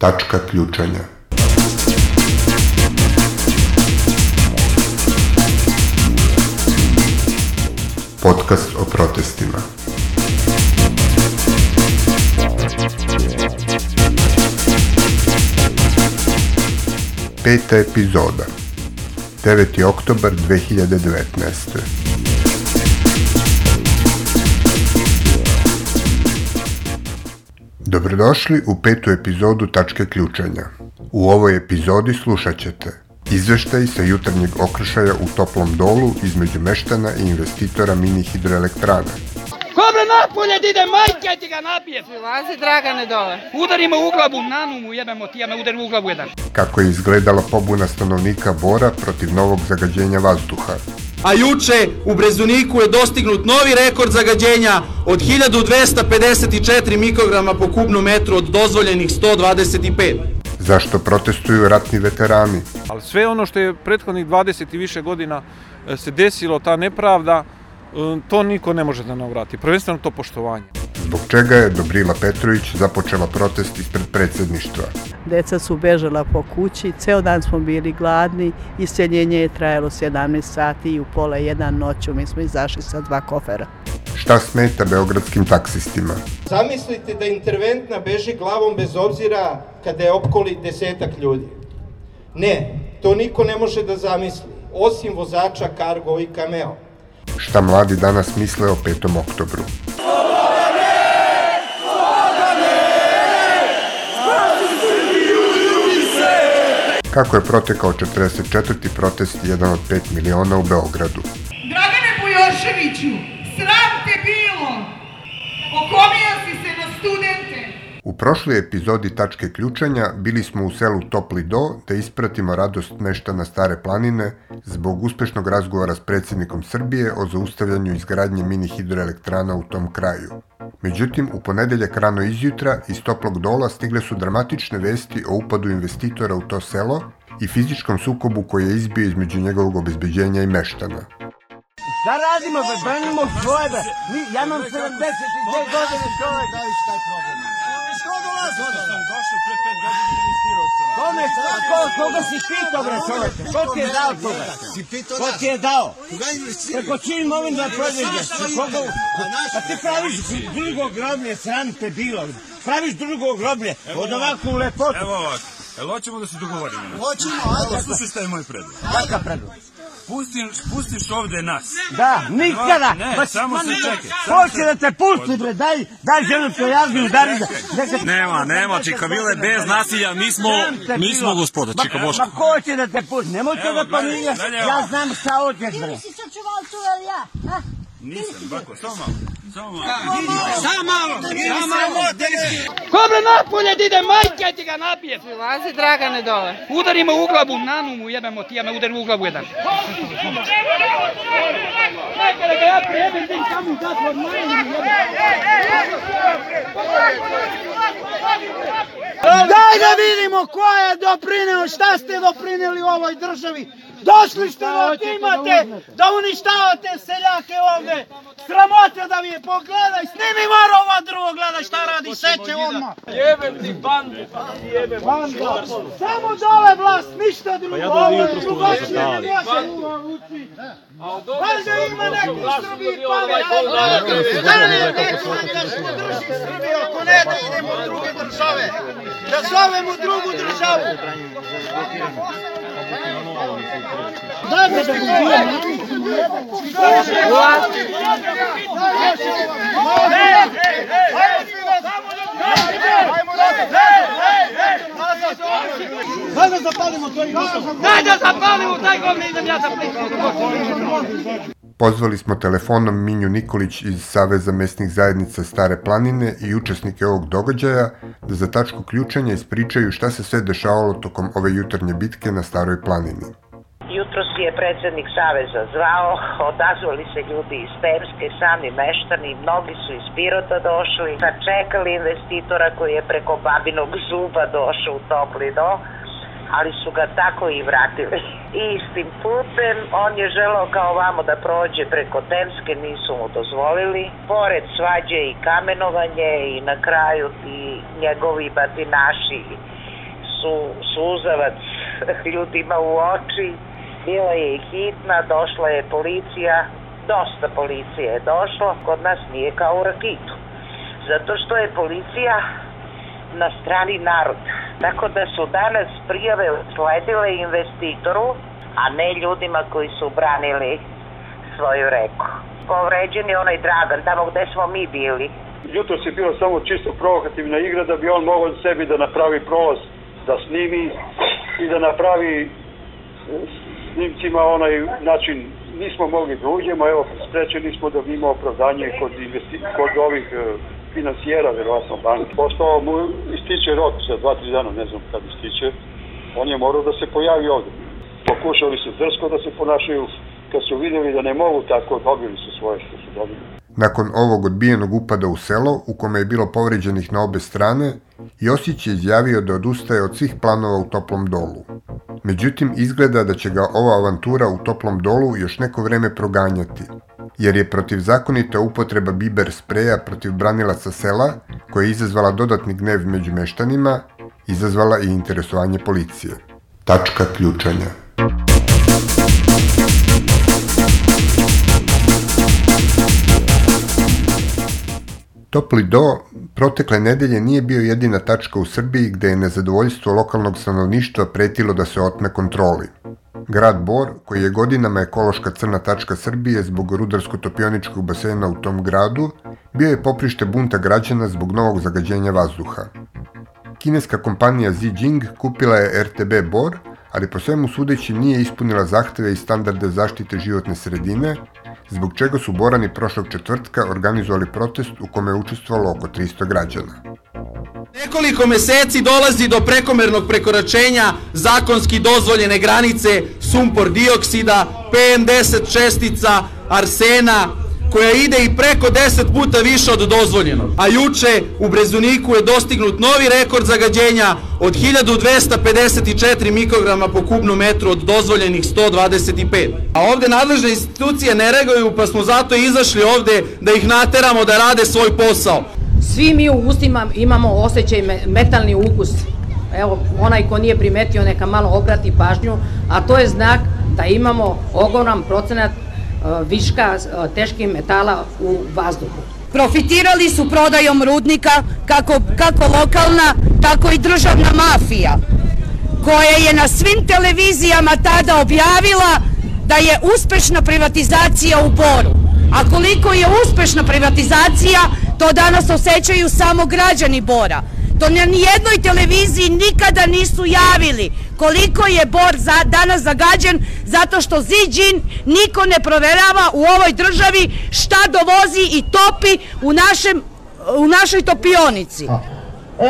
Tačka ključanja. Podcast o protestima. Peta epizoda. 9. oktobar 2019. Dobrodošli u petu epizodu Tačke ključanja. U ovoj epizodi slušat ćete izveštaj sa jutarnjeg okršaja u toplom dolu između meštana i investitora mini hidroelektrana. Kobre napolje da ide, majke ti ga nabije. Prilazi Dragane dole. Udarimo u glavu, nanu mu jebemo ti, ja me udari u glavu jedan. Kako je izgledala pobuna stanovnika Bora protiv novog zagađenja vazduha. A juče u Brezuniku je dostignut novi rekord zagađenja od 1254 mikrograma po kubnom metru od dozvoljenih 125. Zašto protestuju ratni veterani? Ali sve ono što je prethodnih 20 i više godina e, se desilo, ta nepravda, e, to niko ne može da nam vrati. Prvenstveno to poštovanje. Zbog čega je Dobrila Petrović započela protest ispred predsjedništva? Deca su bežala po kući, ceo dan smo bili gladni, iseljenje je trajalo 17 sati i u pola jedan noću mi smo izašli sa dva kofera. Šta smeta beogradskim taksistima? Zamislite da interventna beži glavom bez obzira kada je opkoli desetak ljudi. Ne, to niko ne može da zamisli, osim vozača Cargo i Cameo. Šta mladi danas misle o 5. oktobru? Kako je protekao 44. protest jedan od 5 miliona u Beogradu? Dragane Bujoševiću, sram te bilo! Okomio si se na studente! U prošloj epizodi Tačke ključanja bili smo u selu Topli Do da ispratimo radost meštana Stare planine zbog uspešnog razgovora s predsjednikom Srbije o zaustavljanju izgradnje mini hidroelektrana u tom kraju. Međutim, u ponedeljak rano izjutra iz Toplog dola stigle su dramatične vesti o upadu investitora u to selo i fizičkom sukobu koji je izbio između njegovog obezbeđenja i meštana. Da radimo, branimo svoje, ja imam 72 godine čovjek. Što dolazi? Kome, ko, koga si pitao, bre, čoveče? Ko ti je dao toga? Ko ti je dao? Preko čiji imovin da prođeš? Koga? Pa ti praviš drugo groblje, sram te bilo. Praviš drugo groblje od ovakvu lepotu. Evo ovako, jel hoćemo da se dogovorimo? Hoćemo, ajde. Slušaj šta je moj predlog. Kakav predlog? Pustiš, pustiš ovde nas. Da, nikada. Ne, Ma, samo se čekaj, Ko samo će se- da te pusti, bre, daj, daj ženu prijaznu, udari da... neka- Nema, nema, čika Bile, bez nasilja, mi smo, mi smo gospoda, čika Boško. Ma ko će da te pusti, nemoj to da pominjaš, ja znam šta hoćeš, bre. Nisam, bako, samo malo. Samo malo. Kobre napolje da ide, majke ti ga nabije. Prilazi Dragane dole. Udarimo u glavu, nanu mu jebemo ti, ja me udari u glavu jedan. Majke da ga ja prijebim, ti samo u zatvor, majke mi Daj da vidimo ko je doprineo, šta ste doprineli ovoj državi. Došli ste da otimate, da uništavate seljake ovde. Sramota da vi je, pogledaj, snimi mora ova drugo, gledaj šta radi, seće odmah. Jebem ti bandu, jebem. Banda, samo dole vlast, ništa drugo, ovo je drugačije, ne može ući. Valjda ima neko u Srbiji pamet, da ne, da se Srbije, ako ne da idemo u druge države, da zovemo drugu državu. Da da da zapalimo, pliku. Pozvali smo telefonom Minju Nikolić iz Saveza mesnih zajednica Stare planine i učesnike ovog događaja da za tačku ključanja ispričaju šta se sve dešavalo tokom ove jutarnje bitke na Staroj planini. Je predsednik Saveza zvao, odazvali se ljudi iz Temske, sami meštani, mnogi su iz Pirota došli, sačekali investitora koji je preko babinog zuba došao u topli do, ali su ga tako i vratili. Istim putem, on je želao kao vamo da prođe preko Temske, nisu mu dozvolili. Pored svađe i kamenovanje i na kraju ti njegovi batinaši su suzavac ljudima u oči. Bila je hitna, došla je policija, dosta policije je došlo, kod nas nije kao u Rakitu. Zato što je policija na strani naroda. Tako da su danas prijave sledile investitoru, a ne ljudima koji su branili svoju reku. Povređen je onaj Dragan, tamo gde smo mi bili. Jutro je bilo samo čisto provokativna igra da bi on mogao sebi da napravi prolaz, da snimi i da napravi snimcima onaj način nismo mogli da uđemo, evo sprečeni smo da bi imao opravdanje kod, investi, kod ovih uh, financijera, verovatno banke. Postao mu ističe rok za dva, tri dana, ne znam kad ističe, on je morao da se pojavi ovde. Pokušali su drsko da se ponašaju, kad su videli da ne mogu tako, dobili su svoje što su dobili. Nakon ovog odbijenog upada u selo, u kome je bilo povređenih na obe strane, Josić je izjavio da odustaje od svih planova u toplom dolu. Međutim, izgleda da će ga ova avantura u toplom dolu još neko vreme proganjati, jer je protivzakonita upotreba biber spreja protiv branilaca sela, koja je izazvala dodatni gnev među meštanima, izazvala i interesovanje policije. Tačka ključanja. Topli do protekle nedelje nije bio jedina tačka u Srbiji gde je nezadovoljstvo lokalnog stanovništva pretilo da se otme kontroli. Grad Bor, koji je godinama ekološka crna tačka Srbije zbog rudarsko-topioničkog basena u tom gradu, bio je poprište bunta građana zbog novog zagađenja vazduha. Kineska kompanija Zijing kupila je RTB Bor, ali po svemu sudeći nije ispunila zahteve i standarde zaštite životne sredine, zbog čega su Borani prošlog četvrtka organizovali protest u kome je učestvovalo oko 300 građana. Nekoliko meseci dolazi do prekomernog prekoračenja zakonski dozvoljene granice sumpor dioksida, PM10 čestica, arsena, koja ide i preko 10 puta više od dozvoljenog. A juče u Brezuniku je dostignut novi rekord zagađenja od 1254 mikrograma po kubnu metru od dozvoljenih 125. A ovde nadležne institucije ne reaguju pa smo zato izašli ovde da ih nateramo da rade svoj posao. Svi mi u ustima imamo osjećaj metalni ukus. Evo, onaj ko nije primetio neka malo obrati pažnju, a to je znak da imamo ogroman procenat viška teških metala u vazduhu. Profitirali su prodajom rudnika kako, kako lokalna, tako i državna mafija, koja je na svim televizijama tada objavila da je uspešna privatizacija u Boru. A koliko je uspešna privatizacija, to danas osjećaju samo građani Bora. To na nijednoj televiziji nikada nisu javili koliko je Bor za, danas zagađen zato što Ziđin niko ne proverava u ovoj državi šta dovozi i topi u, našem, u našoj topionici.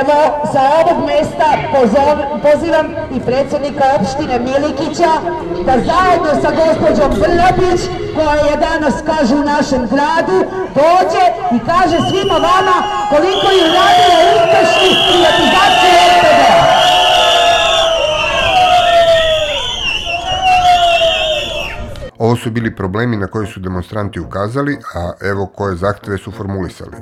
Evo, sa ovog mesta pozov, pozivam i predsednika opštine Milikića da zajedno sa gospođom Brnabić, koja je danas, kaže, u našem gradu, dođe i kaže svima vama koliko je uradila uspešni privatizacije RTD-a. Ovo su bili problemi na koje su demonstranti ukazali, a evo koje zahteve su formulisali.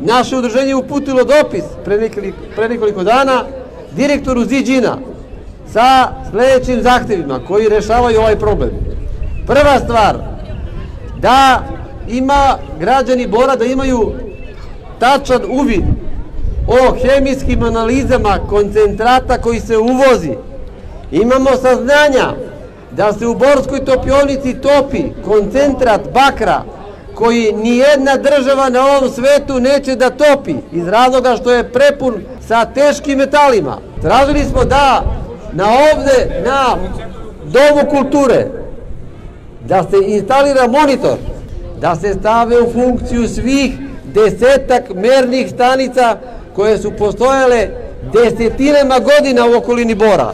Naše udruženje uputilo dopis pre nekoliko, pre nekoliko dana direktoru Ziđina sa sledećim zahtevima koji rešavaju ovaj problem. Prva stvar, da ima građani Bora da imaju tačan uvid o hemijskim analizama koncentrata koji se uvozi. Imamo saznanja da se u Borskoj topionici topi koncentrat bakra koji nijedna država na ovom svetu neće da topi iz razloga što je prepun sa teškim metalima. Tražili smo da na ovde, na Domu kulture, da se instalira monitor, da se stave u funkciju svih desetak mernih stanica koje su postojale desetinama godina u okolini Bora.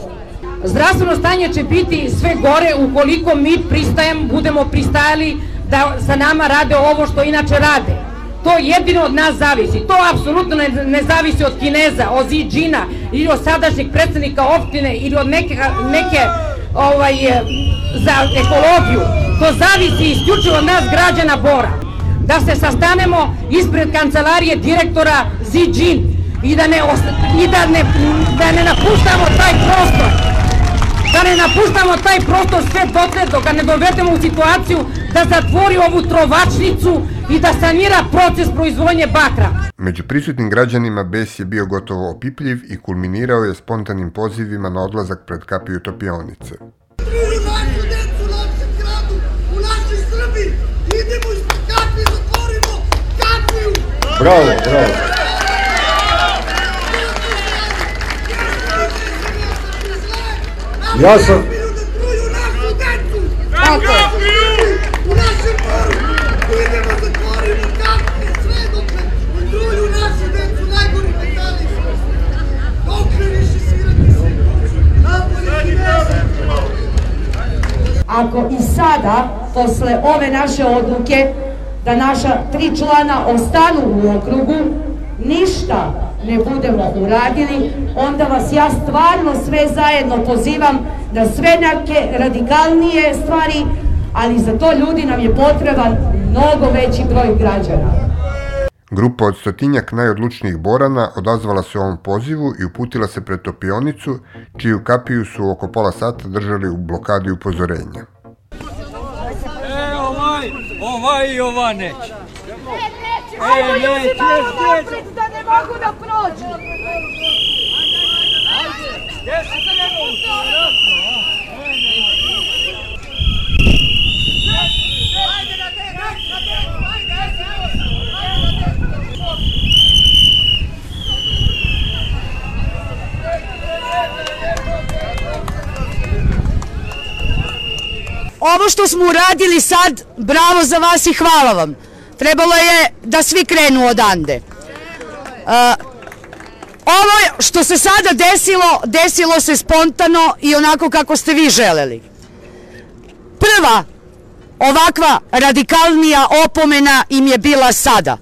Zdravstveno stanje će biti sve gore ukoliko mi pristajem, budemo pristajali da sa nama rade ovo što inače rade. To jedino od nas zavisi. To apsolutno ne, zavisi od Kineza, od Ziđina ili od sadašnjeg predsednika opštine ili od neke, neke ovaj, za ekologiju. To zavisi isključivo od nas građana Bora. Da se sastanemo ispred kancelarije direktora Ziđin i da ne, i da ne, da ne napuštamo ne napuštamo taj prostor sve dotle dok ga ne dovedemo u situaciju da zatvori ovu trovačnicu i da sanira proces proizvodnje bakra. Među prisutnim građanima bes je bio gotovo opipljiv i kulminirao je spontanim pozivima na odlazak pred kapiju topionice. Truju našu decu u našem gradu, u našoj Srbiji. Idemo ispred kapije, zatvorimo kapiju. Bravo, bravo. Ja sam... Truju našu decu. Tako je. U našem. Idemo sve dok ne truju našu decu, najgori metali. Dokle više svirati se. Napoli Ako i sada, posle ove naše odluke, da naša tri člana ostanu u okrugu, ništa ne budemo uradili, onda vas ja stvarno sve zajedno pozivam da sve neke radikalnije stvari, ali za to ljudi nam je potreban mnogo veći broj građana. Grupa od stotinjak najodlučnijih borana odazvala se ovom pozivu i uputila se pred topionicu, čiju kapiju su oko pola sata držali u blokadi upozorenja. E, ovaj, ovaj i ova neće. Ajmo ljudi malo napred da ne mogu da prođu. Ovo što smo uradili sad, bravo za vas i hvala vam. Trebalo je da svi krenu odande. Uh, ovo što se sada desilo, desilo se spontano i onako kako ste vi želeli. Prva ovakva radikalnija opomena im je bila sada.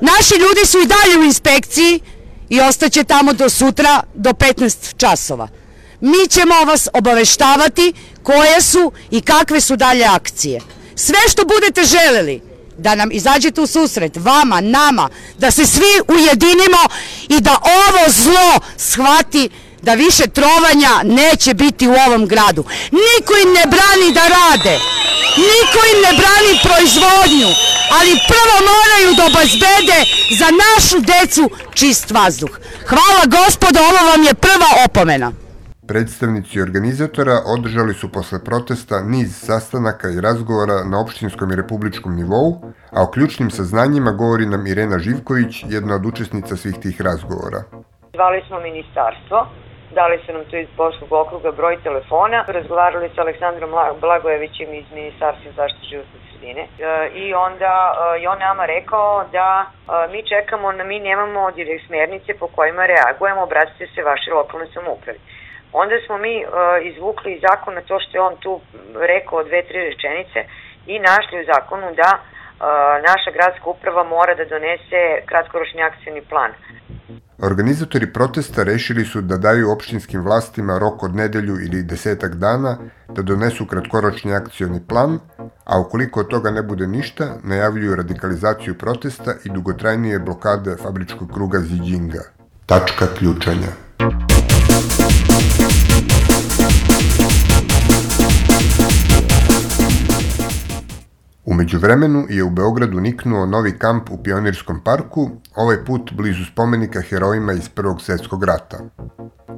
Naši ljudi su i dalje u inspekciji i ostaće tamo do sutra do 15 časova. Mi ćemo vas obaveštavati koje su i kakve su dalje akcije. Sve što budete želeli, da nam izađete u susret, vama, nama, da se svi ujedinimo i da ovo zlo shvati da više trovanja neće biti u ovom gradu. Niko im ne brani da rade, niko im ne brani proizvodnju, ali prvo moraju da obezbede za našu decu čist vazduh. Hvala gospodo, ovo vam je prva opomena. Predstavnici organizatora održali su posle protesta niz sastanaka i razgovora na opštinskom i republičkom nivou, a o ključnim saznanjima govori nam Irena Živković, jedna od učesnica svih tih razgovora. Zvali smo ministarstvo, dali su nam tu iz Boškog okruga broj telefona, razgovarali sa Aleksandrom Blagojevićem iz Ministarstva zaštite životne sredine e, i onda je on nama rekao da e, mi čekamo, mi nemamo direkt smernice po kojima reagujemo, obratite se vaše lokalne samoupravi. Onda smo mi uh, izvukli iz zakona to što je on tu rekao dve, tri rečenice i našli u zakonu da uh, naša gradska uprava mora da donese kratkoročni akcijni plan. Organizatori protesta rešili su da daju opštinskim vlastima rok od nedelju ili desetak dana da donesu kratkoročni akcioni plan, a ukoliko od toga ne bude ništa, najavljuju radikalizaciju protesta i dugotrajnije blokade fabričkog kruga Ziđinga. Tačka ključanja. Umeđu vremenu je u Beogradu niknuo novi kamp u Pionirskom parku, ovaj put blizu spomenika herojima iz Prvog svetskog rata.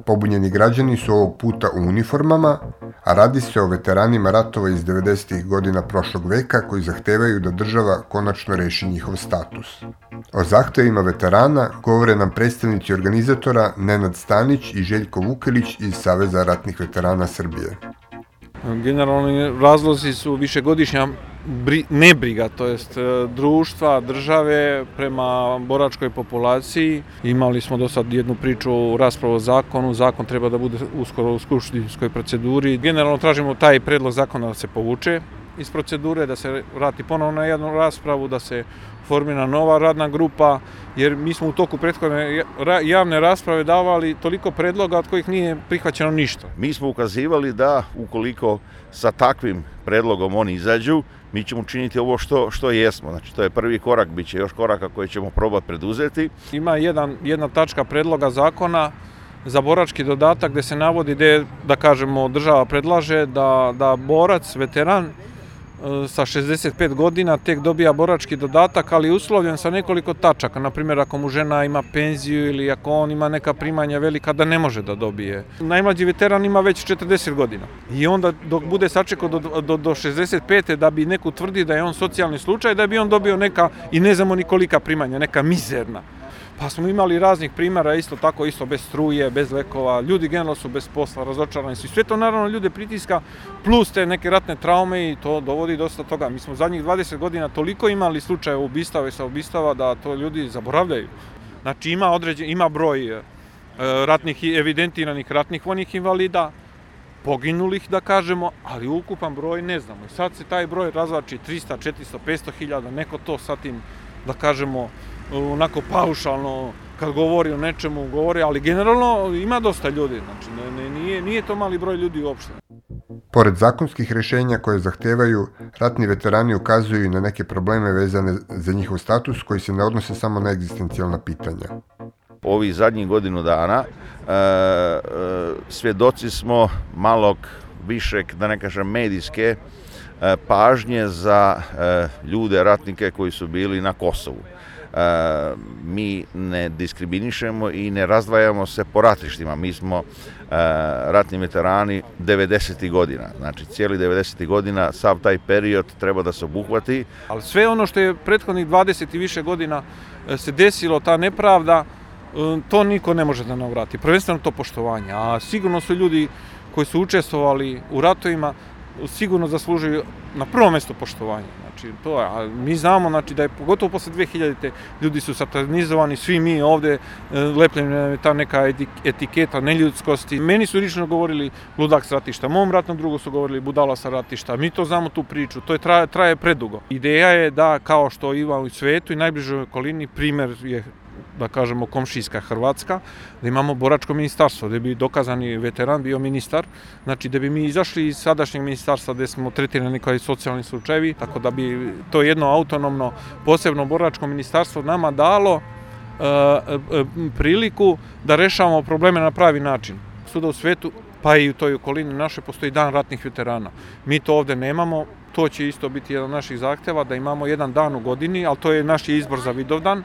Pobunjeni građani su ovog puta u uniformama, a radi se o veteranima ratova iz 90. godina prošlog veka koji zahtevaju da država konačno reši njihov status. O zahtevima veterana govore nam predstavnici organizatora Nenad Stanić i Željko Vukelić iz Saveza ratnih veterana Srbije. Generalni razlozi su višegodišnja bri, nebriga, to jest e, društva, države prema boračkoj populaciji. Imali smo do sad jednu priču raspravu o zakonu, zakon treba da bude uskoro u skupštinskoj proceduri. Generalno tražimo taj predlog zakona da se povuče, iz procedure, da se vrati ponovno na jednu raspravu, da se formira nova radna grupa, jer mi smo u toku prethodne javne rasprave davali toliko predloga od kojih nije prihvaćeno ništa. Mi smo ukazivali da ukoliko sa takvim predlogom oni izađu, mi ćemo učiniti ovo što, što jesmo. Znači, to je prvi korak, bit će još koraka koje ćemo probati preduzeti. Ima jedan, jedna tačka predloga zakona za borački dodatak gde se navodi gde, da kažemo, država predlaže da, da borac, veteran, sa 65 godina tek dobija borački dodatak, ali uslovljen sa nekoliko tačaka. Naprimjer, ako mu žena ima penziju ili ako on ima neka primanja velika, da ne može da dobije. Najmlađi veteran ima već 40 godina. I onda dok bude sačekao do, do, do 65. da bi neku tvrdi da je on socijalni slučaj, da bi on dobio neka, i ne znamo nikolika primanja, neka mizerna. Pa smo imali raznih primjera, isto tako, isto bez struje, bez lekova, ljudi generalno su bez posla, razočarani su sve to naravno ljude pritiska, plus te neke ratne traume i to dovodi dosta toga. Mi smo zadnjih 20 godina toliko imali slučaje ubistava i saubistava da to ljudi zaboravljaju. Znači ima određen, ima broj e, ratnih evidentiranih ratnih vojnih invalida, poginulih da kažemo, ali ukupan broj ne znamo. I sad se taj broj razvači 300, 400, 500 hiljada, neko to sa tim, da kažemo, onako paušalno kad govori o nečemu govori, ali generalno ima dosta ljudi, znači ne, ne, nije, nije to mali broj ljudi uopšte. Pored zakonskih rešenja koje zahtevaju, ratni veterani ukazuju i na neke probleme vezane za njihov status koji se ne odnose samo na egzistencijalna pitanja. Ovih zadnjih godinu dana e, e, svjedoci smo malog višeg, da ne kažem medijske, e, pažnje za e, ljude, ratnike koji su bili na Kosovu mi ne diskriminišemo i ne razdvajamo se po ratištima. Mi smo ratni veterani 90. godina. Znači, cijeli 90. godina, sav taj period treba da se obuhvati. Ali sve ono što je prethodnih 20 i više godina e, se desilo, ta nepravda, e, to niko ne može da navrati. Prvenstveno to poštovanje. A sigurno su ljudi koji su učestvovali u ratovima, sigurno zaslužuju na prvo mesto poštovanje. Znači, to je, a mi znamo znači, da je pogotovo posle 2000-te ljudi su satanizovani, svi mi ovde e, lepljena je ta neka etiketa neljudskosti. Meni su lično govorili ludak sa ratišta, mom ratnom drugu su govorili budala sa ratišta. Mi to znamo tu priču, to je traje, traje predugo. Ideja je da kao što ima u svetu i najbližoj okolini, primer je da kažemo, komšijska Hrvatska, da imamo boračko ministarstvo, da bi dokazani veteran bio ministar, znači da bi mi izašli iz sadašnjeg ministarstva gde smo tretirani kao i socijalni slučajevi, tako da bi to jedno autonomno, posebno boračko ministarstvo nama dalo e, e, priliku da rešavamo probleme na pravi način. Suda u svetu, pa i u toj okolini naše, postoji dan ratnih veterana. Mi to ovde nemamo, to će isto biti jedan od naših zahteva, da imamo jedan dan u godini, ali to je naš izbor za Vidovdan,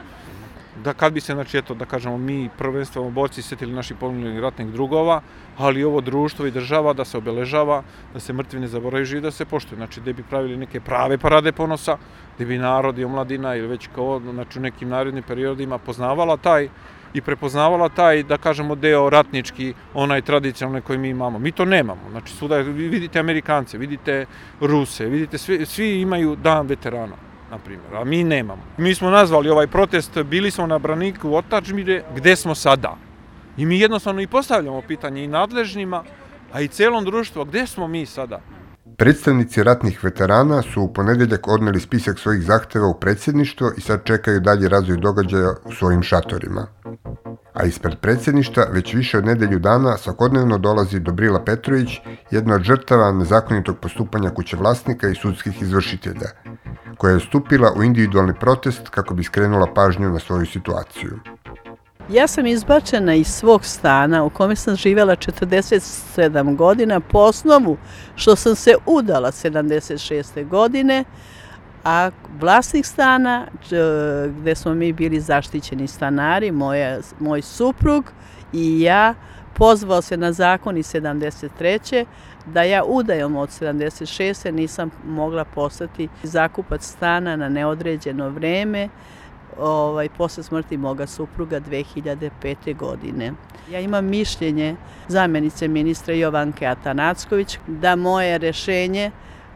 da kad bi se, znači, eto, da kažemo, mi prvenstveno borci setili naših poginulih ratnih drugova, ali ovo društvo i država da se obeležava, da se mrtvi ne zaboravaju i da se poštuju. Znači, da bi pravili neke prave parade ponosa, da bi narod i omladina ili već kao, znači, u nekim narednim periodima poznavala taj i prepoznavala taj, da kažemo, deo ratnički, onaj tradicionalni koji mi imamo. Mi to nemamo. Znači, svuda vidite Amerikance, vidite Ruse, vidite, svi, svi imaju dan veterana na primjer, a mi nemamo. Mi smo nazvali ovaj protest, bili smo na braniku otačmire, gde smo sada? I mi jednostavno i postavljamo pitanje i nadležnima, a i celom društvu, gde smo mi sada? Predstavnici ratnih veterana su u ponedeljak odneli spisak svojih zahteva u predsjedništvo i sad čekaju dalje razvoj događaja u svojim šatorima. A ispred predsjedništva već više od nedelju dana svakodnevno dolazi Dobrila Petrović, jedna od žrtava nezakonitog postupanja kuće vlasnika i sudskih izvršitelja, koja je stupila u individualni protest kako bi skrenula pažnju na svoju situaciju. Ja sam izbačena iz svog stana u kome sam živjela 47 godina po osnovu što sam se udala 76. godine, a vlasnik stana gde smo mi bili zaštićeni stanari, moja, moj suprug i ja, pozvao se na zakon iz 73 da ja udajom od 76. nisam mogla postati zakupac stana na neodređeno vreme ovaj, posle smrti moga supruga 2005. godine. Ja imam mišljenje zamjenice ministra Jovanke Atanacković da moje rešenje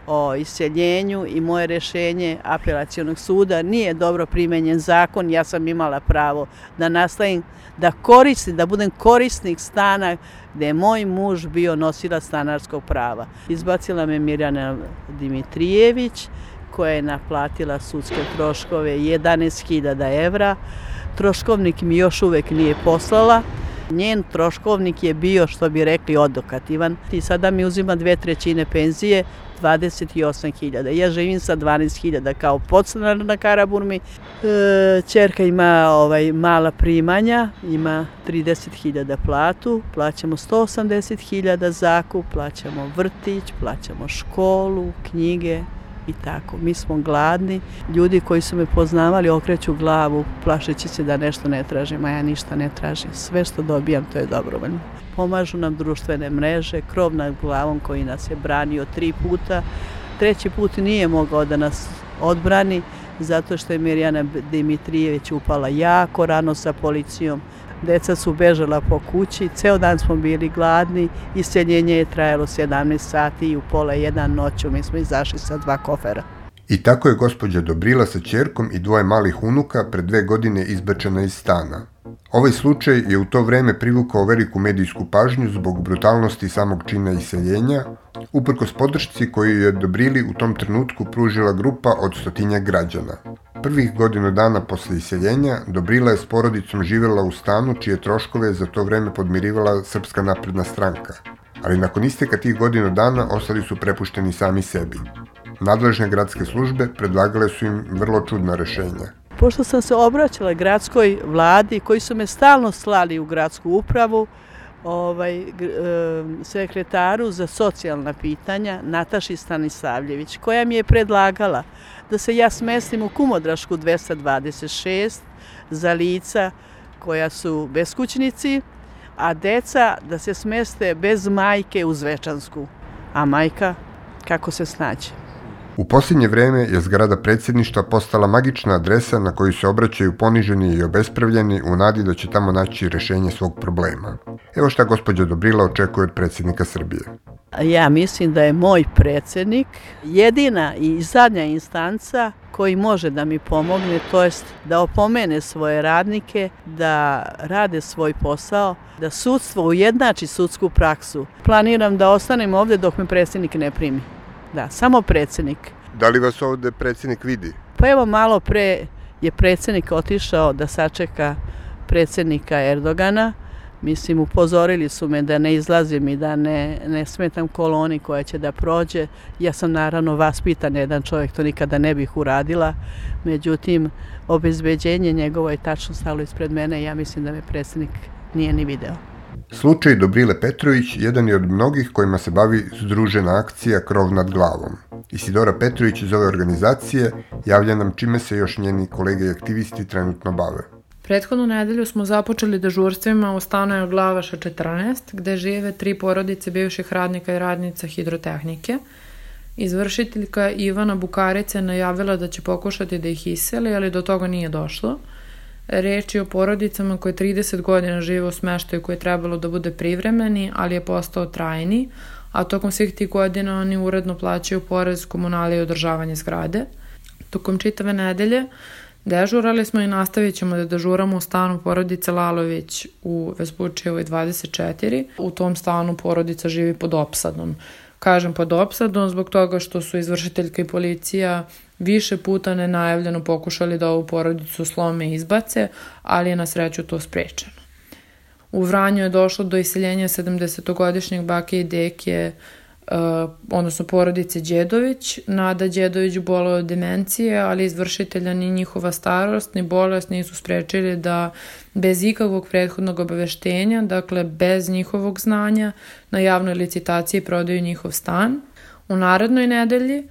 o iseljenju i moje rešenje apelacijonog suda nije dobro primenjen zakon, ja sam imala pravo da nastavim da koristim, da budem korisnik stana gde je moj muž bio nosila stanarskog prava. Izbacila me Mirjana Dimitrijević koja je naplatila sudske troškove 11.000 evra. Troškovnik mi još uvek nije poslala. Njen troškovnik je bio, što bi rekli, odokativan. I sada mi uzima dve trećine penzije, 28.000. Ja živim sa 12.000 kao podstanar na Karaburmi. E, čerka ima ovaj mala primanja, ima 30.000 platu, plaćamo 180.000 zakup, plaćamo vrtić, plaćamo školu, knjige, i tako. Mi smo gladni, ljudi koji su me poznavali okreću glavu plašeći se da nešto ne tražim, a ja ništa ne tražim. Sve što dobijam to je dobrovoljno. Pomažu nam društvene mreže, krov nad glavom koji nas je branio tri puta. Treći put nije mogao da nas odbrani zato što je Mirjana Dimitrijević upala jako rano sa policijom. Deca su bežala po kući, ceo dan smo bili gladni, iseljenje je trajalo 17 sati i u pola jedan noću mi smo izašli sa dva kofera. I tako je gospođa Dobrila sa čerkom i dvoje malih unuka pred dve godine izbačena iz stana. Ovaj slučaj je u to vreme privukao veliku medijsku pažnju zbog brutalnosti samog čina iseljenja, uprkos podršci koju je Dobrili u tom trenutku pružila grupa od stotinja građana. Prvih godinu dana posle iseljenja Dobrila je s porodicom živela u stanu čije troškove za to vreme podmirivala Srpska napredna stranka, ali nakon isteka tih godinu dana ostali su prepušteni sami sebi. Nadležne gradske službe predlagale su im vrlo čudna rešenja. Pošto sam se obraćala gradskoj vladi koji su me stalno slali u gradsku upravu, ovaj, sekretaru za socijalna pitanja Nataši Stanisavljević, koja mi je predlagala da se ja smestim u Kumodrašku 226 za lica koja su beskućnici, a deca da se smeste bez majke u Zvečansku. A majka kako se snađe. U posljednje vreme je zgrada predsjedništva postala magična adresa na koju se obraćaju poniženi i obespravljeni u nadi da će tamo naći rešenje svog problema. Evo šta gospođa Dobrila očekuje od predsjednika Srbije. Ja mislim da je moj predsjednik jedina i zadnja instanca koji može da mi pomogne, to jest da opomene svoje radnike, da rade svoj posao, da sudstvo ujednači sudsku praksu. Planiram da ostanem ovde dok me predsjednik ne primi. Da, samo predsjednik. Da li vas ovde predsjednik vidi? Pa evo malo pre je predsjednik otišao da sačeka predsjednika Erdogana. Mislim, upozorili su me da ne izlazim i da ne, ne smetam koloni koja će da prođe. Ja sam naravno vaspitan jedan čovjek, to nikada ne bih uradila. Međutim, obezbeđenje njegovo je tačno stalo ispred mene i ja mislim da me predsjednik nije ni video. Slučaj Dobrile Petrović jedan je od mnogih kojima se bavi združena akcija Krov nad glavom. Isidora Petrović iz ove organizacije javlja nam čime se još njeni kolege i aktivisti trenutno bave. Prethodnu nedelju smo započeli dežurstvima u stanu Glavaša 14, gde žive tri porodice bivših radnika i radnica hidrotehnike. Izvršiteljka Ivana Bukarica je najavila da će pokušati da ih iseli, ali do toga nije došlo. Reč je o porodicama koje 30 godina žive u smeštaju koji je trebalo da bude privremeni, ali je postao trajni, a tokom svih tih godina oni uredno plaćaju porez, komunalije i održavanje zgrade. Tokom čitave nedelje dežurali smo i nastavit ćemo da dežuramo u stanu porodice Lalović u Vespučevoj 24. U tom stanu porodica živi pod opsadom. Kažem pod opsadom zbog toga što su izvršiteljka i policija više puta nenajavljeno pokušali da ovu porodicu slome i izbace, ali je na sreću to sprečeno. U Vranju je došlo do iseljenja 70-godišnjeg bake i deke, uh, odnosno porodice Đedović. Nada Đedović bola od demencije, ali izvršitelja ni njihova starost ni bolest nisu sprečili da bez ikakvog prethodnog obaveštenja, dakle bez njihovog znanja, na javnoj licitaciji prodaju njihov stan. U narednoj nedelji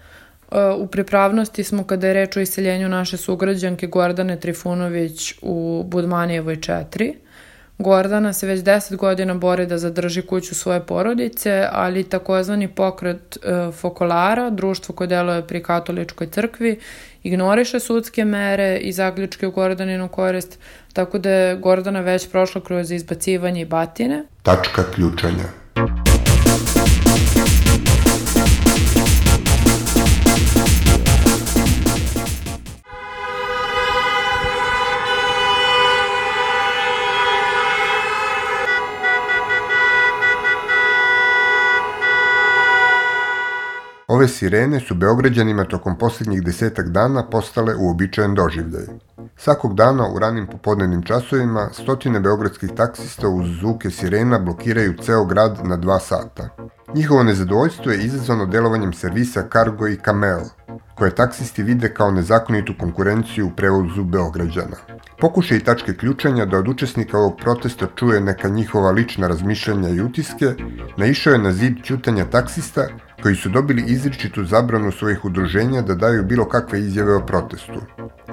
U pripravnosti smo kada je reč o iseljenju naše sugrađanke Gordane Trifunović u Budmanijevoj 4. Gordana se već 10 godina bori da zadrži kuću svoje porodice, ali takozvani pokret e, Fokolara, društvo koje deluje pri katoličkoj crkvi, ignoriše sudske mere i zaključke u Gordaninu korist, tako da je Gordana već prošla kroz izbacivanje i batine. Tačka ključanja. Ove sirene su Beograđanima tokom posljednjih desetak dana postale uobičajen doživljaj. Svakog dana u ranim popodnevnim časovima stotine beogradskih taksista uz zvuke sirena blokiraju ceo grad na dva sata. Njihovo nezadovoljstvo je izazvano delovanjem servisa Cargo i Camel, koje taksisti vide kao nezakonitu konkurenciju u prevozu Beograđana. Pokušaj tačke ključanja da od učesnika ovog protesta čuje neka njihova lična razmišljanja i utiske, naišao je na zid ćutanja taksista koji su dobili izričitu zabranu svojih udruženja da daju bilo kakve izjave o protestu.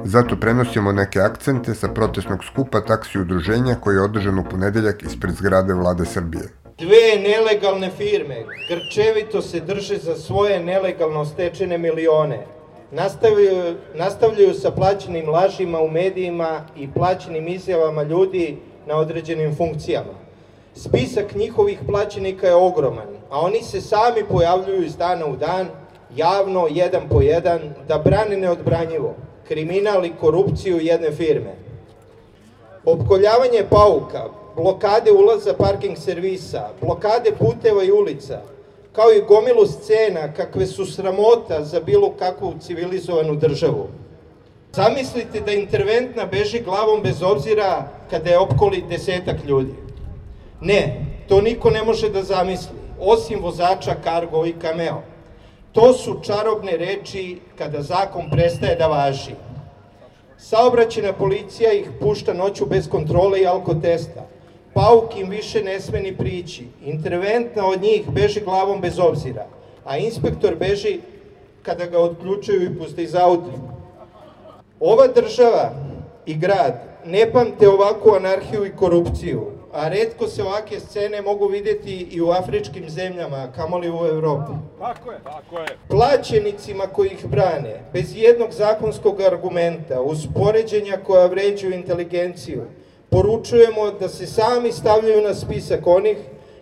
Zato prenosimo neke akcente sa protestnog skupa taksi udruženja koji je održan u ponedeljak ispred zgrade vlade Srbije. Dve nelegalne firme grčevito se drže za svoje nelegalno stečene milione. Nastavljaju, nastavljaju sa plaćenim lažima u medijima i plaćenim izjavama ljudi na određenim funkcijama. Spisak njihovih plaćenika je ogroman, a oni se sami pojavljuju iz dana u dan, javno, jedan po jedan, da brane neodbranjivo kriminal i korupciju jedne firme. Opkoljavanje pauka, blokade ulaza parking servisa, blokade puteva i ulica, kao i gomilu scena kakve su sramota za bilo kakvu civilizovanu državu. Zamislite da interventna beži glavom bez obzira kada je opkoli desetak ljudi. Ne, to niko ne može da zamisli, osim vozača Cargo i Cameo. To su čarobne reči kada zakon prestaje da važi. Saobraćena policija ih pušta noću bez kontrole i alkotesta. Pauk im više ne sme ni prići. Interventna od njih beži glavom bez obzira, a inspektor beži kada ga odključuju i puste iz auta. Ova država i grad ne pamte ovakvu anarhiju i korupciju, a redko se ovake scene mogu videti i u afričkim zemljama, kamoli u Evropi. Tako je, tako je. Plaćenicima koji ih brane, bez jednog zakonskog argumenta, uz poređenja koja vređuju inteligenciju, poručujemo da se sami stavljaju na spisak onih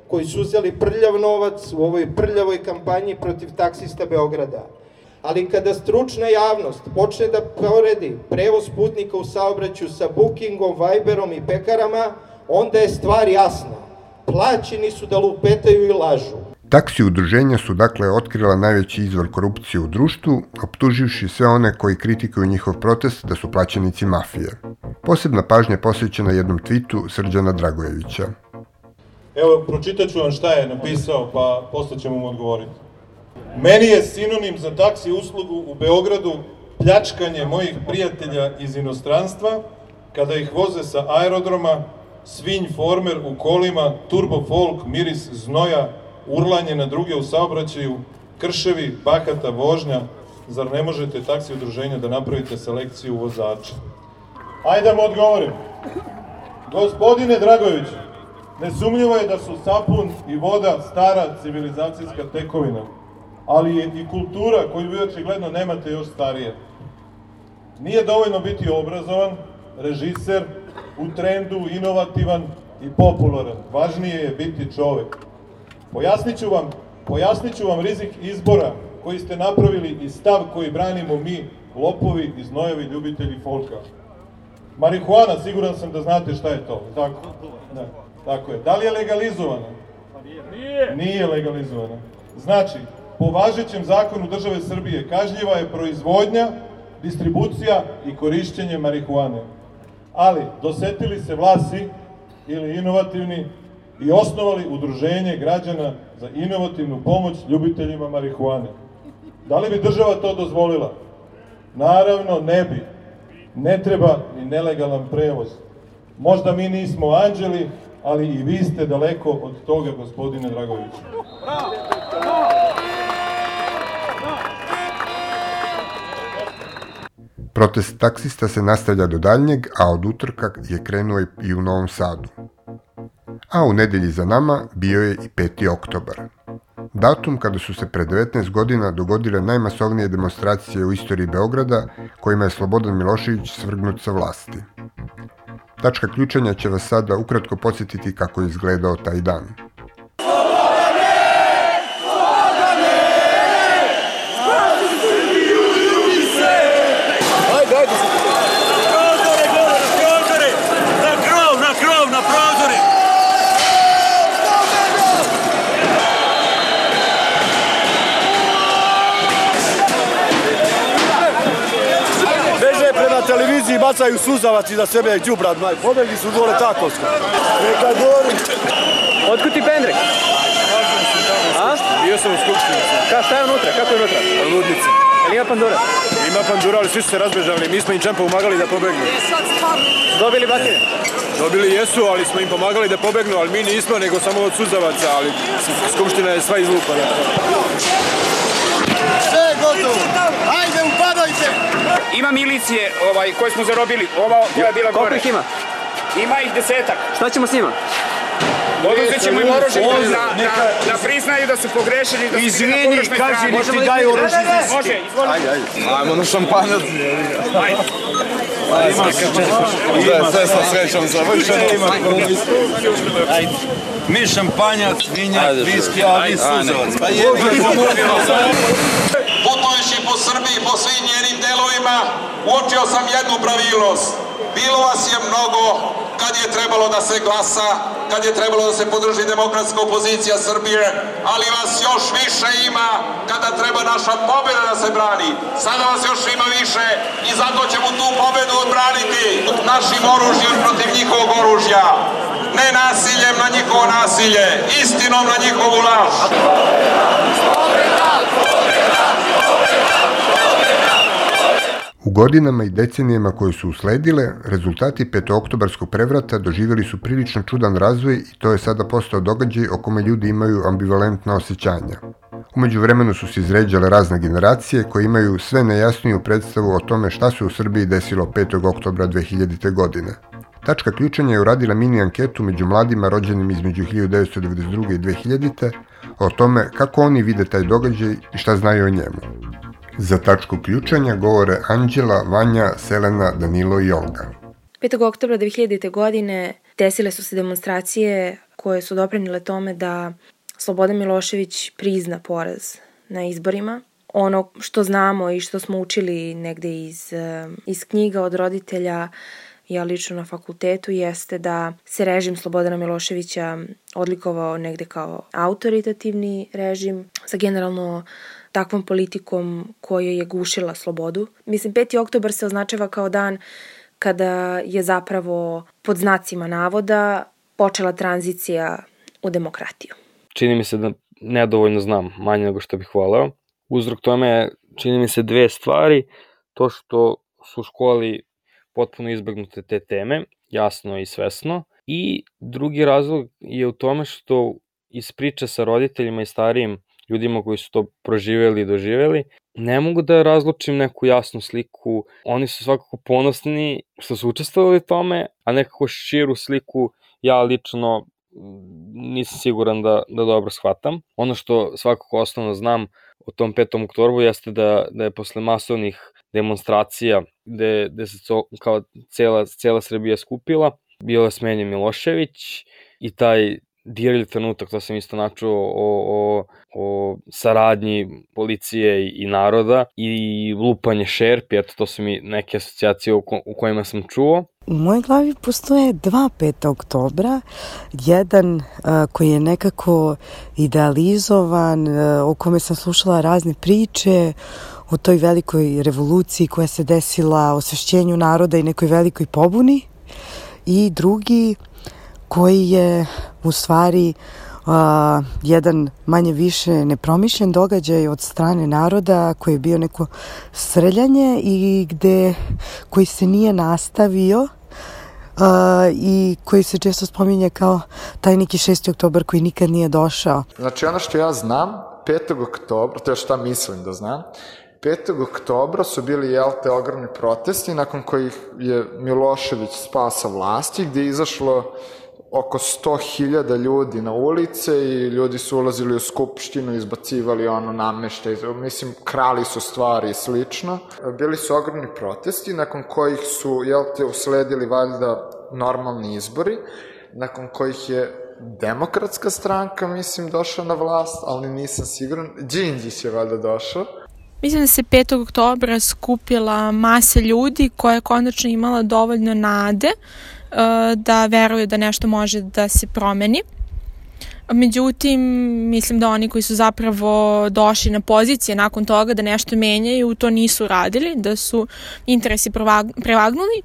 koji su uzeli prljav novac u ovoj prljavoj kampanji protiv taksista Beograda. Ali kada stručna javnost počne da poredi prevoz putnika u saobraću sa Bookingom, Viberom i pekarama, onda je stvar jasna. Plaćeni su da lupetaju i lažu. Taksi udruženja su dakle otkrila najveći izvor korupcije u društvu, optuživši sve one koji kritikuju njihov protest da su plaćenici mafije. Posebna pažnja je posvećena jednom tvitu Srđana Dragojevića. Evo, pročitat ću vam šta je napisao, pa posle ćemo mu odgovoriti. Meni je sinonim za taksi uslugu u Beogradu pljačkanje mojih prijatelja iz inostranstva, kada ih voze sa aerodroma, svinj former u kolima, turbo folk, miris znoja, urlanje na druge u saobraćaju, krševi, bahata vožnja, zar ne možete taksi udruženja da napravite selekciju vozača? Ajde da mu odgovorim. Gospodine Dragović, nesumnjivo je da su sapun i voda stara civilizacijska tekovina, ali je i kultura koju vi očigledno nemate još starije. Nije dovoljno biti obrazovan, režiser, u trendu, inovativan i popularan. Važnije je biti čovek. Pojasniću vam, pojasniću vam rizik izbora koji ste napravili i stav koji branimo mi, lopovi i znojevi ljubitelji folka. Marihuana, siguran sam da znate šta je to, tako? Da, tako je. Da li je legalizovana? Nije. Nije legalizovana. Znači, po važećem zakonu države Srbije kažljiva je proizvodnja, distribucija i korišćenje marihuane. Ali, dosetili se vlasi ili inovativni i osnovali udruženje građana za inovativnu pomoć ljubiteljima marihuane. Da li bi država to dozvolila? Naravno, ne bi. Ne treba ni nelegalan prevoz. Možda mi nismo anđeli, ali i vi ste daleko od toga, gospodine Dragoviću. Protest taksista se nastavlja do daljnjeg, a od utorka je krenuo i u Novom Sadu. A u nedelji za nama bio je i 5. oktobar. Datum kada su se pre 19 godina dogodile najmasovnije demonstracije u istoriji Beograda, kojima je Slobodan Milošević svrgnut sa vlasti. Tačka ključanja će vas sada ukratko podsjetiti kako je izgledao taj dan. Bacaju suzavac iza sebe đubrat, maj. Pobegli su dole takovsko. Neka gori. Otkud ti pendrek? A? Bio sam u skupštini. Ka, šta je unutra? Kako je unutra? Ludnica. Jel ima pandura? Ima pandura, ali svi su se razbežali. Mi smo im čem pomagali da pobegnu. Dobili batine? Dobili jesu, ali smo im pomagali da pobegnu, ali mi nismo, nego samo od suzavaca, ali skupština je sva izlupana. Sve je gotovo. Ajde. Ima milicije ovaj, koje smo zarobili. Ova koja je bila Koliko gore. ih ima? Ima ih desetak. Šta ćemo s njima? Oduzet ćemo im oružje da, neka- da, da priznaju da su pogrešili. Da su Izvini, pogrešnoj kaži, nek ti daju oružje iz iske. Može, izvolite. Ajde, ajde. Ajmo na šampanac. Ajde. Da, sve sa srećom završeno. Ajde. Mi šampanjac, vinjak, viski, a vi suzavac. Pa je, Putujući po Srbiji, po svim njenim delovima, uočio sam jednu pravilnost. Bilo vas je mnogo kad je trebalo da se glasa, kad je trebalo da se podrži demokratska opozicija Srbije, ali vas još više ima kada treba naša pobjeda da se brani. Sada vas još ima više i zato ćemo tu pobjedu odbraniti našim oružjem protiv njihovog oružja. Ne nasiljem na njihovo nasilje, istinom na njihovu laž. U godinama i decenijama koje su usledile, rezultati petooktobarskog prevrata doživjeli su prilično čudan razvoj i to je sada postao događaj o kome ljudi imaju ambivalentna osjećanja. Umeđu vremenu su se izređale razne generacije koje imaju sve nejasniju predstavu o tome šta se u Srbiji desilo 5. oktobra 2000. godine. Tačka ključanja je uradila mini anketu među mladima rođenim između 1992. i 2000. o tome kako oni vide taj događaj i šta znaju o njemu. Za tačku ključanja govore Anđela, Vanja, Selena, Danilo i Olga. 5. oktobra 2000. godine desile su se demonstracije koje su doprinile tome da Slobodan Milošević prizna poraz na izborima. Ono što znamo i što smo učili negde iz, eh, iz knjiga od roditelja, ja lično na fakultetu, jeste da se režim Slobodana Miloševića odlikovao negde kao autoritativni režim sa generalno takvom politikom koja je gušila slobodu. Mislim, 5. oktobar se označava kao dan kada je zapravo pod znacima navoda počela tranzicija u demokratiju. čini mi se da nedovoljno znam, manje nego što bih voleo. Uzrok tome je, čini mi se, dve stvari. To što su u školi potpuno izbegnute te teme, jasno i svesno. I drugi razlog je u tome što iz priče sa roditeljima i starijim ljudima koji su to proživeli i doživeli, ne mogu da razlučim neku jasnu sliku. Oni su svakako ponosni što su učestvovali tome, a nekako širu sliku ja lično nisam siguran da, da dobro shvatam. Ono što svakako osnovno znam o tom 5. oktobru jeste da, da je posle masovnih demonstracija gde, gde se co, kao cela, cela Srbija skupila, bio je smenjen Milošević i taj dirljiv trenutak, to sam isto načuo o, o, o saradnji policije i, i naroda i lupanje šerpi, eto to su mi neke asocijacije u, u kojima sam čuo. U mojoj glavi postoje dva 5. oktobra. Jedan uh, koji je nekako idealizovan, uh, o kome sam slušala razne priče, o toj velikoj revoluciji koja se desila, osvešćenju naroda i nekoj velikoj pobuni. I drugi koji je u stvari uh, jedan manje više nepromišljen događaj od strane naroda koji je bio neko srljanje i gde koji se nije nastavio uh, i koji se često spominje kao taj neki 6. oktobar koji nikad nije došao. Znači ono što ja znam, 5. oktobra, to je šta mislim da znam, 5. oktobra su bili, jel te, ogromni protesti nakon kojih je Milošević spasa vlasti, gde je izašlo oko 100.000 ljudi na ulice i ljudi su ulazili u skupštinu, izbacivali ono nameštaj, mislim, krali su stvari i slično. Bili su ogromni protesti, nakon kojih su, jel te, usledili valjda normalni izbori, nakon kojih je demokratska stranka, mislim, došla na vlast, ali nisam siguran. Đinđić je valjda došao. Mislim da se 5. oktobra skupila masa ljudi koja je konačno imala dovoljno nade uh, da veruje da nešto može da se promeni. Međutim, mislim da oni koji su zapravo došli na pozicije nakon toga da nešto menjaju, to nisu radili, da su interesi prevagnuli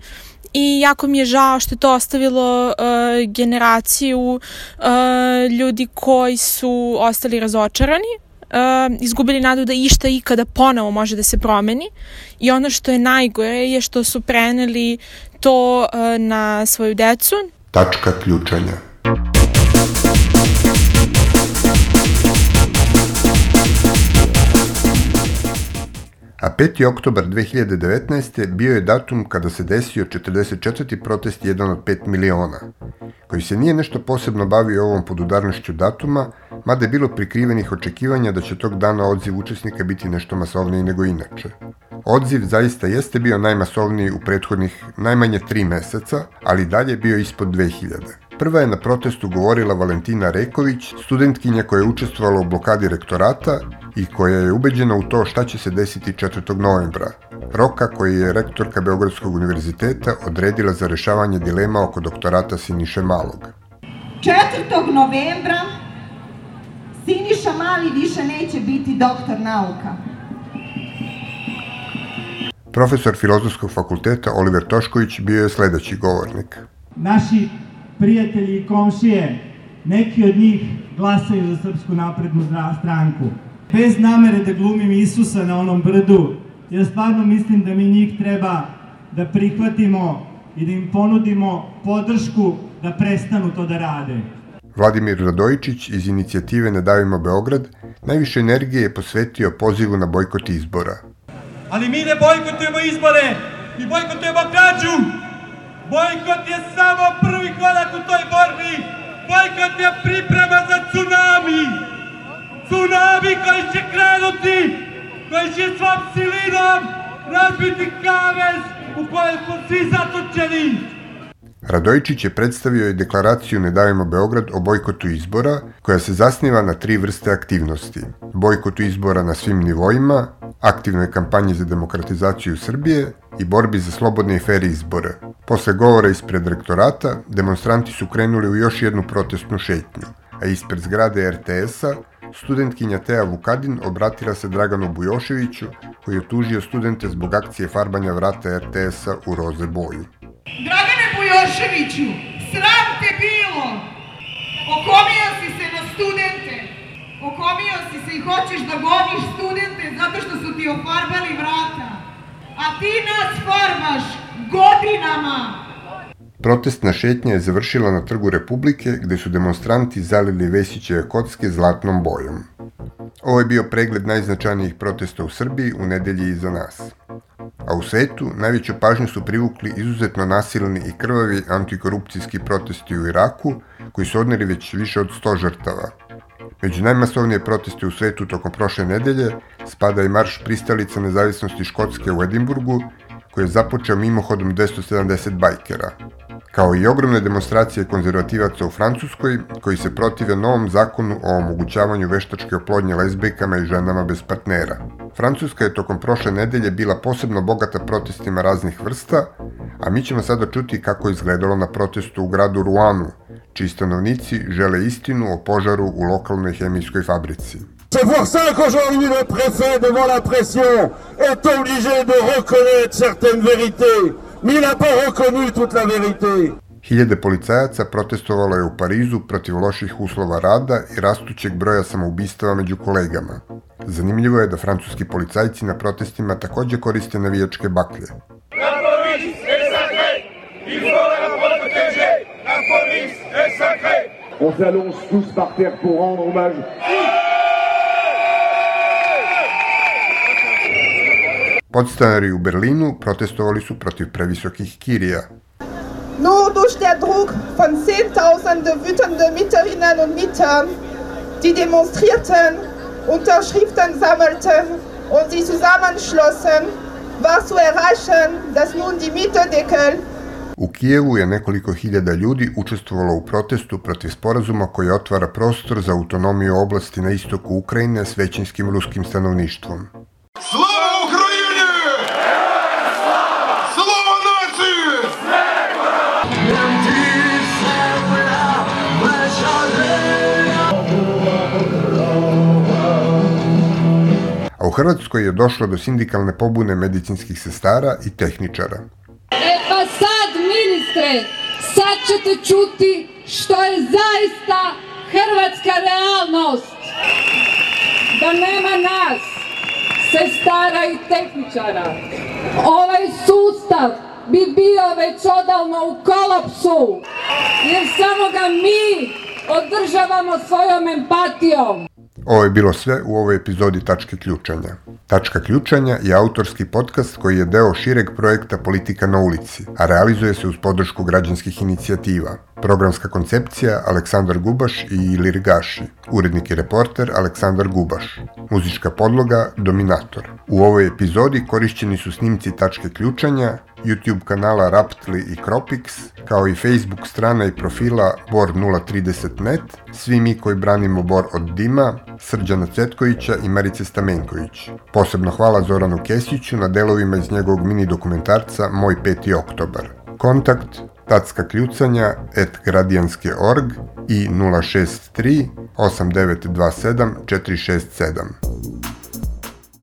i jako mi je žao što je to ostavilo uh, generaciju uh, ljudi koji su ostali razočarani, uh, izgubili nadu da išta ikada ponovo može da se promeni i ono što je najgore je što su preneli to uh, na svoju decu. Tačka ključanja. A 5. oktobar 2019. bio je datum kada se desio 44. protest jedan od 5 miliona, koji se nije nešto posebno bavio ovom podudarnošću datuma, mada je bilo prikrivenih očekivanja da će tog dana odziv učesnika biti nešto masovniji nego inače. Odziv zaista jeste bio najmasovniji u prethodnih najmanje tri meseca, ali dalje je bio ispod 2000. Prva je na protestu govorila Valentina Reković, studentkinja koja je učestvovala u blokadi rektorata i koja je ubeđena u to šta će se desiti 4. novembra, roka koji je rektorka Beogradskog univerziteta odredila za rešavanje dilema oko doktorata Siniše Malog. 4. novembra Siniša Mali više neće biti doktor nauka. Profesor Filozofskog fakulteta Oliver Tošković bio je sledeći govornik. Naši prijatelji i komšije, neki od njih glasaju za Srpsku naprednu stranku. Bez namere da glumim Isusa na onom brdu, ja stvarno mislim da mi njih treba da prihvatimo i da im ponudimo podršku da prestanu to da rade. Vladimir Radojičić iz inicijative Ne davimo Beograd najviše energije je posvetio pozivu na bojkot izbora. Ali mi ne bojkotujemo izbore, mi bojkotujemo krađu. Bojkot je samo prvi korak u toj borbi. Bojkot je priprema za tsunami. Tsunami koji će krenuti, koji će svom silinom razbiti kavez u kojem smo svi zatočeni. Radojičić je predstavio i deklaraciju Ne davimo Beograd o bojkotu izbora, koja se zasniva na tri vrste aktivnosti. Bojkotu izbora na svim nivoima, aktivnoj kampanji za demokratizaciju Srbije i borbi za slobodne i feri izbore. Posle govora ispred rektorata, demonstranti su krenuli u još jednu protestnu šetnju, a ispred zgrade RTS-a studentkinja Teja Vukadin obratila se Draganu Bujoševiću, koji je tužio studente zbog akcije farbanja vrata RTS-a u roze boju. Dragane Bujoševiću, sram te bilo! Okomio si se na studente, okomio si se i hoćeš da goniš studente zato što su ti ofarbali vrata. A ti nas farbaš godinama! Protestna šetnja je završila na Trgu Republike, gde su demonstranti zalili Vesićeve kocke zlatnom bojom. Ovo je bio pregled najznačajnijih protesta u Srbiji u nedelji iza nas. A u svetu najveću pažnju su privukli izuzetno nasilni i krvavi antikorupcijski protesti u Iraku, koji su odneli već više od 100 žrtava. Među najmasovnije proteste u svetu tokom prošle nedelje spada i marš pristalica nezavisnosti Škotske u Edimburgu, koji je započeo mimohodom 270 bajkera, kao i ogromne demonstracije konzervativaca u Francuskoj, koji se protive novom zakonu o omogućavanju veštačke oplodnje lezbijkama i ženama bez partnera. Francuska je tokom prošle nedelje bila posebno bogata protestima raznih vrsta, a mi ćemo sada čuti kako je izgledalo na protestu u gradu Ruanu, čiji stanovnici žele istinu o požaru u lokalnoj hemijskoj fabrici. C'est pour ça qu'aujourd'hui le préfet, devant la pression, est obligé de reconnaître certaines vérités. Il n'a pas reconnu toute la vérité. Hiljade policajaca protestovalo je u Parizu protiv loših uslova rada i rastućeg broja samoubistava među kolegama. Zanimljivo je da francuski policajci na protestima takođe koriste navijačke baklje. La police est sacrée Il faut la protéger La police est sacrée On s'allonge tous par terre pour rendre hommage. Podstanari u Berlinu protestovali su protiv previsokih kirija. Nur durch der Druck von Zehntausende wütende Mieterinnen und Mieter, die demonstrierten, Unterschriften sammelten und sie zusammenschlossen, war zu erreichen, dass nun die Mietendeckel U Kijevu je nekoliko hiljada ljudi učestvovalo u protestu protiv sporazuma koji otvara prostor za autonomiju oblasti na istoku Ukrajine s većinskim ruskim stanovništvom. Слава Hrvatskoj je došlo do sindikalne pobune medicinskih sestara i tehničara. E pa sad, ministre, sad ćete čuti što je zaista hrvatska realnost. Da nema nas, sestara i tehničara. Ovaj sustav bi bio već odavno u kolapsu, jer samo ga mi održavamo svojom empatijom. Ovo je bilo sve u ovoj epizodi Tačke ključanja. Tačka ključanja je autorski podcast koji je deo šireg projekta Politika na ulici, a realizuje se uz podršku građanskih inicijativa. Programska koncepcija Aleksandar Gubaš i Ilir Gaši. Urednik i reporter Aleksandar Gubaš. Muzička podloga Dominator. U ovoj epizodi korišćeni su snimci Tačke ključanja, YouTube kanala Raptli i Cropix, kao i Facebook strana i profila Bor 030net, svi mi koji branimo Bor od dima, Srđana Cetkovića i Marice Stamenković. Posebno hvala Zoranu Kesiću na delovima iz njegovog mini dokumentarca Moj 5. oktobar. Kontakt tacka kljucanja et gradijanske.org i 063 8927 467.